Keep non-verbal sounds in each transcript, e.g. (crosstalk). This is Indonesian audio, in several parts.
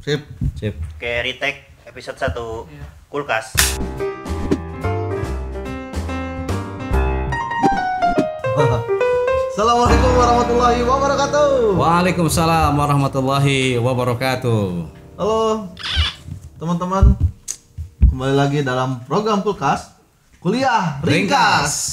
Sip. Sip. Oke, retake episode 1 kulkas. (laughs) Assalamualaikum warahmatullahi wabarakatuh. Waalaikumsalam warahmatullahi wabarakatuh. Halo teman-teman, kembali lagi dalam program kulkas kuliah ringkas.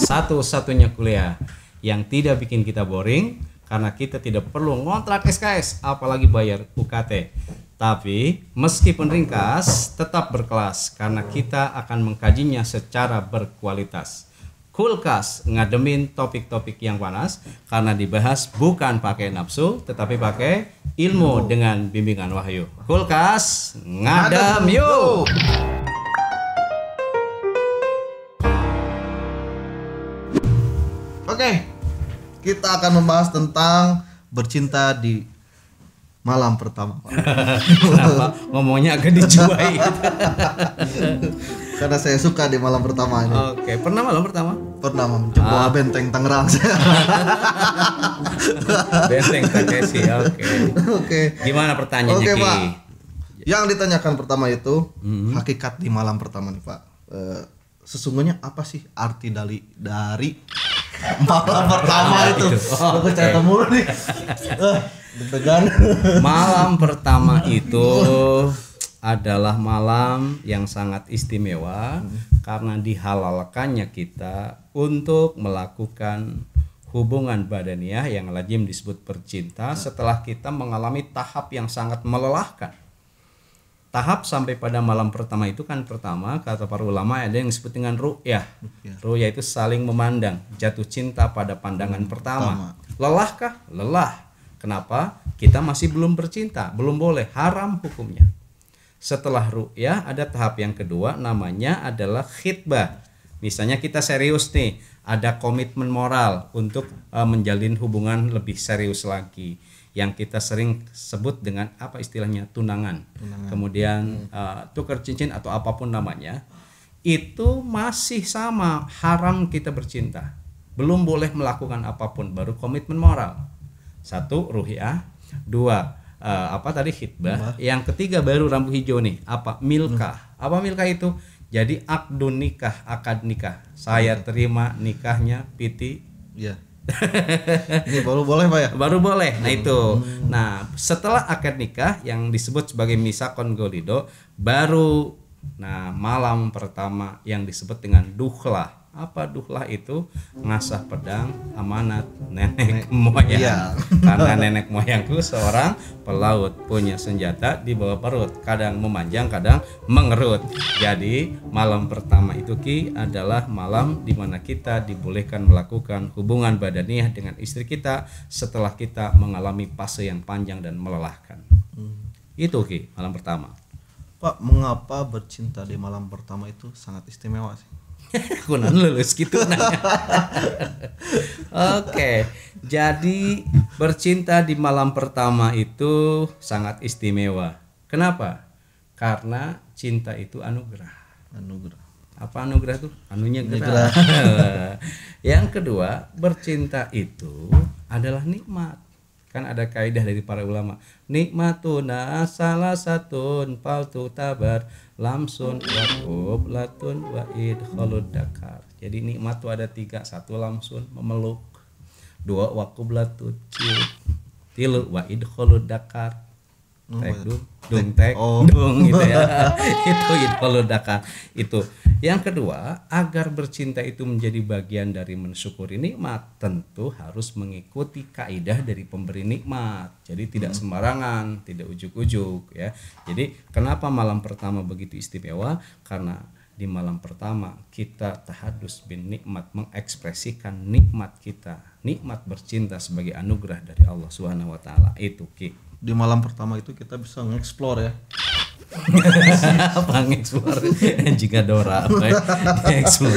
Satu-satunya kuliah yang tidak bikin kita boring karena kita tidak perlu ngontrak SKS apalagi bayar UKT. Tapi meskipun ringkas tetap berkelas karena kita akan mengkajinya secara berkualitas. Kulkas ngademin topik-topik yang panas karena dibahas bukan pakai nafsu tetapi pakai ilmu dengan bimbingan wahyu. Kulkas ngadem yuk. Kita akan membahas tentang bercinta di malam pertama. Pak. Kenapa ngomongnya agak dijuai? Karena saya suka di malam pertama ini. Oke, pernah malam pertama? Pernah mencoba benteng Tangerang saya. Benteng Takeshi. Oke. Oke. Gimana pertanyaannya Oke? Pak. Yang ditanyakan pertama itu hakikat di malam pertama nih, Pak. Eh, sesungguhnya apa sih arti dari dari malam pertama itu? Oh, Aku cerita mulu nih. Eh, deg-degan. Malam pertama itu adalah malam yang sangat istimewa karena dihalalkannya kita untuk melakukan hubungan badaniah yang lazim disebut bercinta setelah kita mengalami tahap yang sangat melelahkan. Tahap sampai pada malam pertama itu kan pertama kata para ulama ada yang disebut dengan ru'yah. Ru'yah itu saling memandang, jatuh cinta pada pandangan pertama. Lelahkah? Lelah. Kenapa? Kita masih belum bercinta, belum boleh, haram hukumnya. Setelah ru'yah ada tahap yang kedua namanya adalah khitbah. Misalnya kita serius nih, ada komitmen moral untuk eh, menjalin hubungan lebih serius lagi yang kita sering sebut dengan apa istilahnya tunangan. Kemudian eh, tukar cincin atau apa pun namanya. Itu masih sama haram kita bercinta. Belum boleh melakukan apa pun baru komitmen moral. Satu ruhiyah, dua eh, apa tadi khitbah, yang ketiga baru rambu hijau nih, apa milkah. Apa milkah itu? Jadi akdun nikah, akad nikah. Saya terima nikahnya Piti Iya. Ini baru boleh, Pak ya? baru boleh. Nah itu. Nah setelah akad nikah yang disebut sebagai misakon golido baru nah malam pertama yang disebut dengan duhlah. Apa duhlah itu? Ngasah pedang amanat nenek moyang. Iya. (laughs) Karena nenek moyangku seorang pelaut punya senjata di bawah perut, kadang memanjang, kadang mengerut. Jadi malam pertama itu ki adalah malam di mana kita dibolehkan melakukan hubungan badaniah dengan istri kita setelah kita mengalami fase yang panjang dan melelahkan. Itu ki malam pertama. Pak, mengapa bercinta di malam pertama itu sangat istimewa sih? (laughs) Kunan lulus gitu nanya. (laughs) Oke, jadi bercinta di malam pertama itu sangat istimewa. Kenapa? Karena cinta itu anugerah. Anugerah. Apa anugerah tuh? Anunya gerah. (laughs) Yang kedua, bercinta itu adalah nikmat. Kan ada kaidah dari para ulama. Nikmatuna salah satun paltu tabar lamsun wakub latun wa idkhalud dakar. Jadi nikmat ada tiga. Satu lamsun memeluk. Dua wakub latun cium. Tilu wa idkhalud dakar. Tek dung, dung tek, Oh. dung gitu ya. (laughs) itu idkhalud dakar. Itu. Yang kedua, agar bercinta itu menjadi bagian dari mensyukuri nikmat, tentu harus mengikuti kaidah dari pemberi nikmat. Jadi tidak sembarangan, tidak ujuk-ujuk ya. Jadi kenapa malam pertama begitu istimewa? Karena di malam pertama kita tahadus bin nikmat mengekspresikan nikmat kita, nikmat bercinta sebagai anugerah dari Allah Subhanahu wa taala. Itu Ki. Di malam pertama itu kita bisa nge-explore ya. Apa ngeksplor jika Dora ya? Ngeksplor.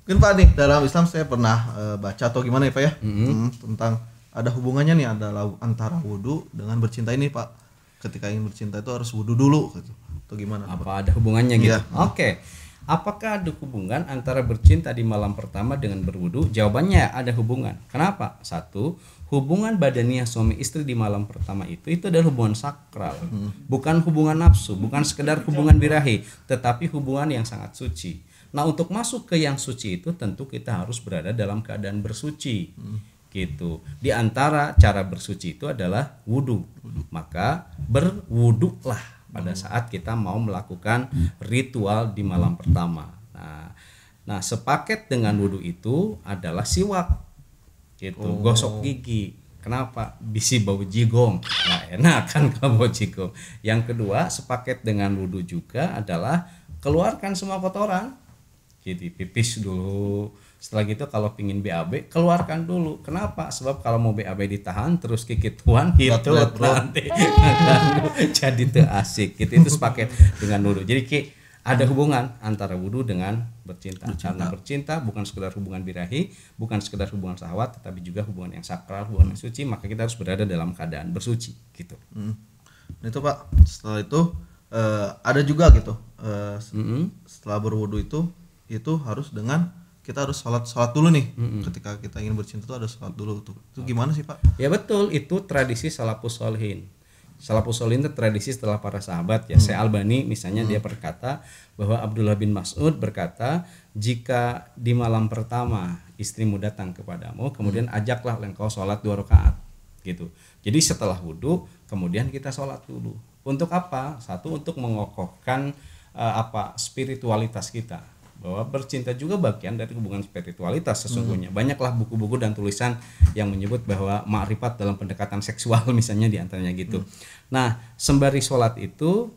Mungkin Pak nih dalam Islam saya pernah eh, baca atau gimana ya Pak ya Hmm, tentang ada hubungannya nih adalah antara wudhu dengan bercinta ini Pak. Ketika ingin bercinta itu harus wudhu dulu gitu. Atau gimana? Pak? apa ada hubungannya gitu Iya. oke apakah ada hubungan antara bercinta di malam pertama dengan berwudu jawabannya ada hubungan kenapa satu hubungan badaniah suami istri di malam pertama itu itu adalah hubungan sakral, bukan hubungan nafsu, bukan sekedar hubungan birahi, tetapi hubungan yang sangat suci. Nah, untuk masuk ke yang suci itu tentu kita harus berada dalam keadaan bersuci. Gitu. Di antara cara bersuci itu adalah wudhu. Maka berwuduklah pada saat kita mau melakukan ritual di malam pertama. Nah, nah sepaket dengan wudhu itu adalah siwak gitu. Gosok gigi. Kenapa? Bisi bau jigong. Nah enak kan (laughs) kalau bau jigong. Yang kedua sepaket dengan wudhu juga adalah keluarkan semua kotoran gitu pipis dulu. Setelah gitu kalau pingin BAB keluarkan dulu. Kenapa? Sebab kalau mau BAB ditahan terus kikit tuan gitu nanti (laughs) jadi tuh asik. Gitu itu sepaket dengan wudhu. Jadi ki ada hubungan antara wudhu dengan bercinta. Karena bercinta bukan sekedar hubungan birahi, bukan sekedar hubungan sahabat, tetapi juga hubungan yang sakral, hubungan yang suci. Maka kita harus berada dalam keadaan bersuci, gitu. Hmm. Nah, itu pak. Setelah itu eh, ada juga gitu eh, s- setelah berwudu itu itu harus dengan kita harus sholat sholat dulu nih ketika kita ingin bercinta itu ada sholat dulu tuh itu gimana sih pak Ya betul, itu tradisi salafus solihin. Salafus solihin itu tradisi setelah para sahabat ya. Syekh Albani misalnya dia berkata bahwa Abdullah bin Mas'ud berkata, jika di malam pertama istrimu datang kepadamu, kemudian ajaklah engkau sholat dua rakaat gitu. Jadi setelah wudhu, kemudian kita sholat dulu. Untuk apa? Satu untuk mengokohkan eh, apa spiritualitas kita bahwa bercinta juga bagian dari hubungan spiritualitas sesungguhnya. Banyaklah buku-buku dan tulisan yang menyebut bahwa ma'rifat dalam pendekatan seksual (laughs) misalnya di antaranya gitu. Nah sembari sholat itu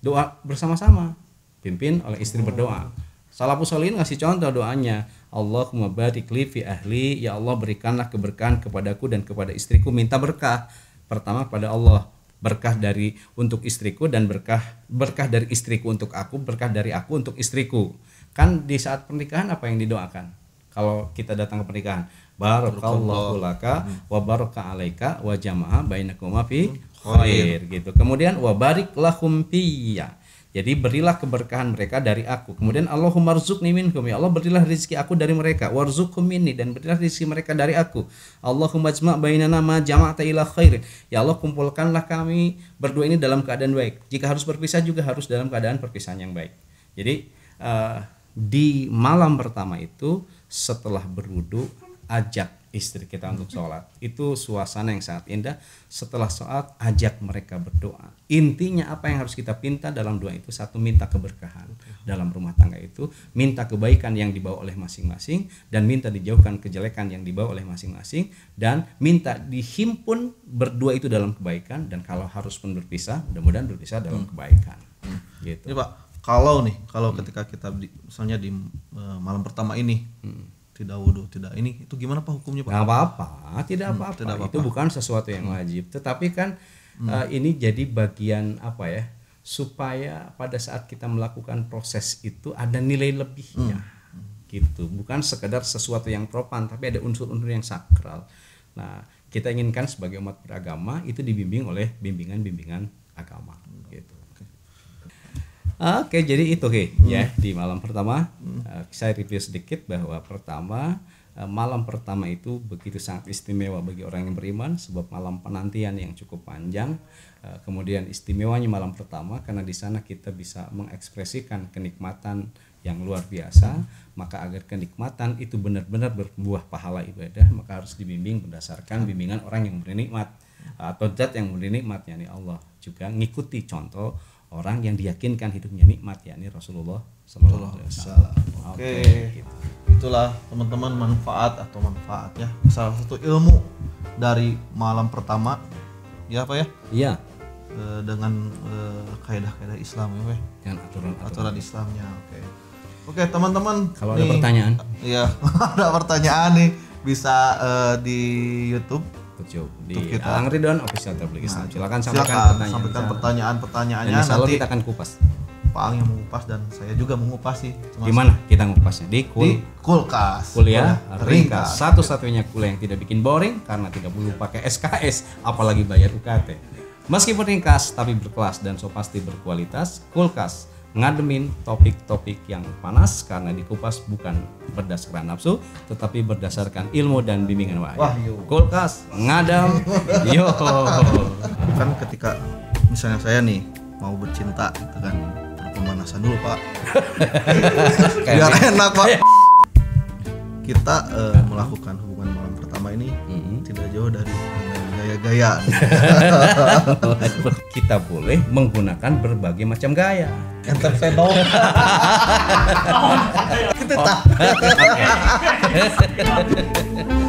doa bersama-sama. Pimpin oleh istri berdoa. Salafus Solihin ngasih contoh doanya. Allahumma barik li fi ahli. Ya Allah berikanlah keberkahan kepadaku dan kepada istriku. Minta berkah. Pertama kepada Allah. Berkah dari untuk istriku dan berkah berkah dari istriku untuk aku berkah dari aku untuk istriku kan di saat pernikahan apa yang didoakan kalau kita datang ke pernikahan barakallahu laka wa baraka alaika wa jama'a bainakuma fi khair gitu kemudian wa barik lahum fiyya jadi berilah keberkahan mereka dari aku. Kemudian Allahumma rzuqni minhum ya Allah berilah rezeki aku dari mereka. Warzuqhum minni dan berilah rezeki mereka dari aku. Allahumma jma' bainana ma jama'ta ila khair. Ya Allah kumpulkanlah kami berdua ini dalam keadaan baik. Jika harus berpisah juga harus dalam keadaan perpisahan yang baik. Jadi eh, di malam pertama itu setelah berwudu ajak istri kita untuk sholat. Itu suasana yang sangat indah. Setelah sholat ajak mereka berdoa. Intinya apa yang harus kita pinta dalam doa itu? Satu minta keberkahan dalam rumah tangga itu. Minta kebaikan yang dibawa oleh masing-masing dan minta dijauhkan kejelekan yang dibawa oleh masing-masing dan minta dihimpun berdua itu dalam kebaikan dan kalau harus pun berpisah mudah-mudahan berpisah dalam kebaikan. Gitu. Ini pak kalau nih kalau ketika kita di, misalnya di eh, malam pertama ini tidak wudhu tidak ini itu gimana pak hukumnya pak Nggak apa-apa, tidak apa-apa. tidak apa-apa. Itu bukan sesuatu yang wajib. Tetapi kan eh, ini jadi bagian apa ya? Supaya pada saat kita melakukan proses itu ada nilai lebihnya. Gitu. Bukan sekedar sesuatu yang propan, tapi ada unsur-unsur yang sakral. Nah, kita inginkan sebagai umat beragama itu dibimbing oleh bimbingan-bimbingan agama. Oke, jadi itu Ki, ya di malam pertama eh, saya review sedikit bahwa pertama eh, malam pertama itu begitu sangat istimewa bagi orang yang beriman sebab malam penantian yang cukup panjang. Eh, kemudian istimewanya malam pertama karena di sana kita bisa mengekspresikan kenikmatan yang luar biasa, maka agar kenikmatan itu benar-benar berbuah pahala ibadah, maka harus dibimbing berdasarkan bimbingan orang yang memberi nikmat atau zat yang memberi nikmat yakni Allah juga ngikuti contoh orang yang diyakinkan hidupnya nikmat yakni Rasulullah Sallallahu Alaihi Wasallam. Oke, itulah teman-teman manfaat atau manfaat ya salah satu ilmu dari malam pertama. Ya apa ya? Iya, Eh, dengan eh, kaidah-kaidah Islam ya ya? dengan aturan aturan Islamnya oke. Oke teman-teman Kalau ada nih- pertanyaan. iya (laughs) ada pertanyaan nih bisa eh, di YouTube Di Untuk kita. Ridwan Official Tabligh Islam. Silakan sampaikan silakan pertanyaan. sampaikan pertanyaan-pertanyaannya Dan nanti kita akan kupas. Pak Ang yang mengupas dan saya juga mengupas sih Cuma Di mana kita ngupasnya? Di kul di kulkas kuliah Kuliah ringkas. Satu-satunya kuliah yang tidak bikin boring karena tidak perlu pakai SKS, apalagi bayar UKT. Meskipun ringkas tapi berkelas dan so pasti berkualitas, kulkas ngademin topik-topik yang panas karena dikupas bukan berdasarkan nafsu tetapi berdasarkan ilmu dan bimbingan wahyu. Kulkas ngadam (laughs) yo. kan ketika misalnya saya nih mau bercinta gitu kan perlu pemanasan dulu pak (laughs) biar enak pak kita eh, melakukan hubungan malam pertama ini Mm-mm. tidak jauh dari gaya-gaya (laughs) Kita boleh menggunakan berbagai macam gaya. enter venom (laughs) kita tak (laughs)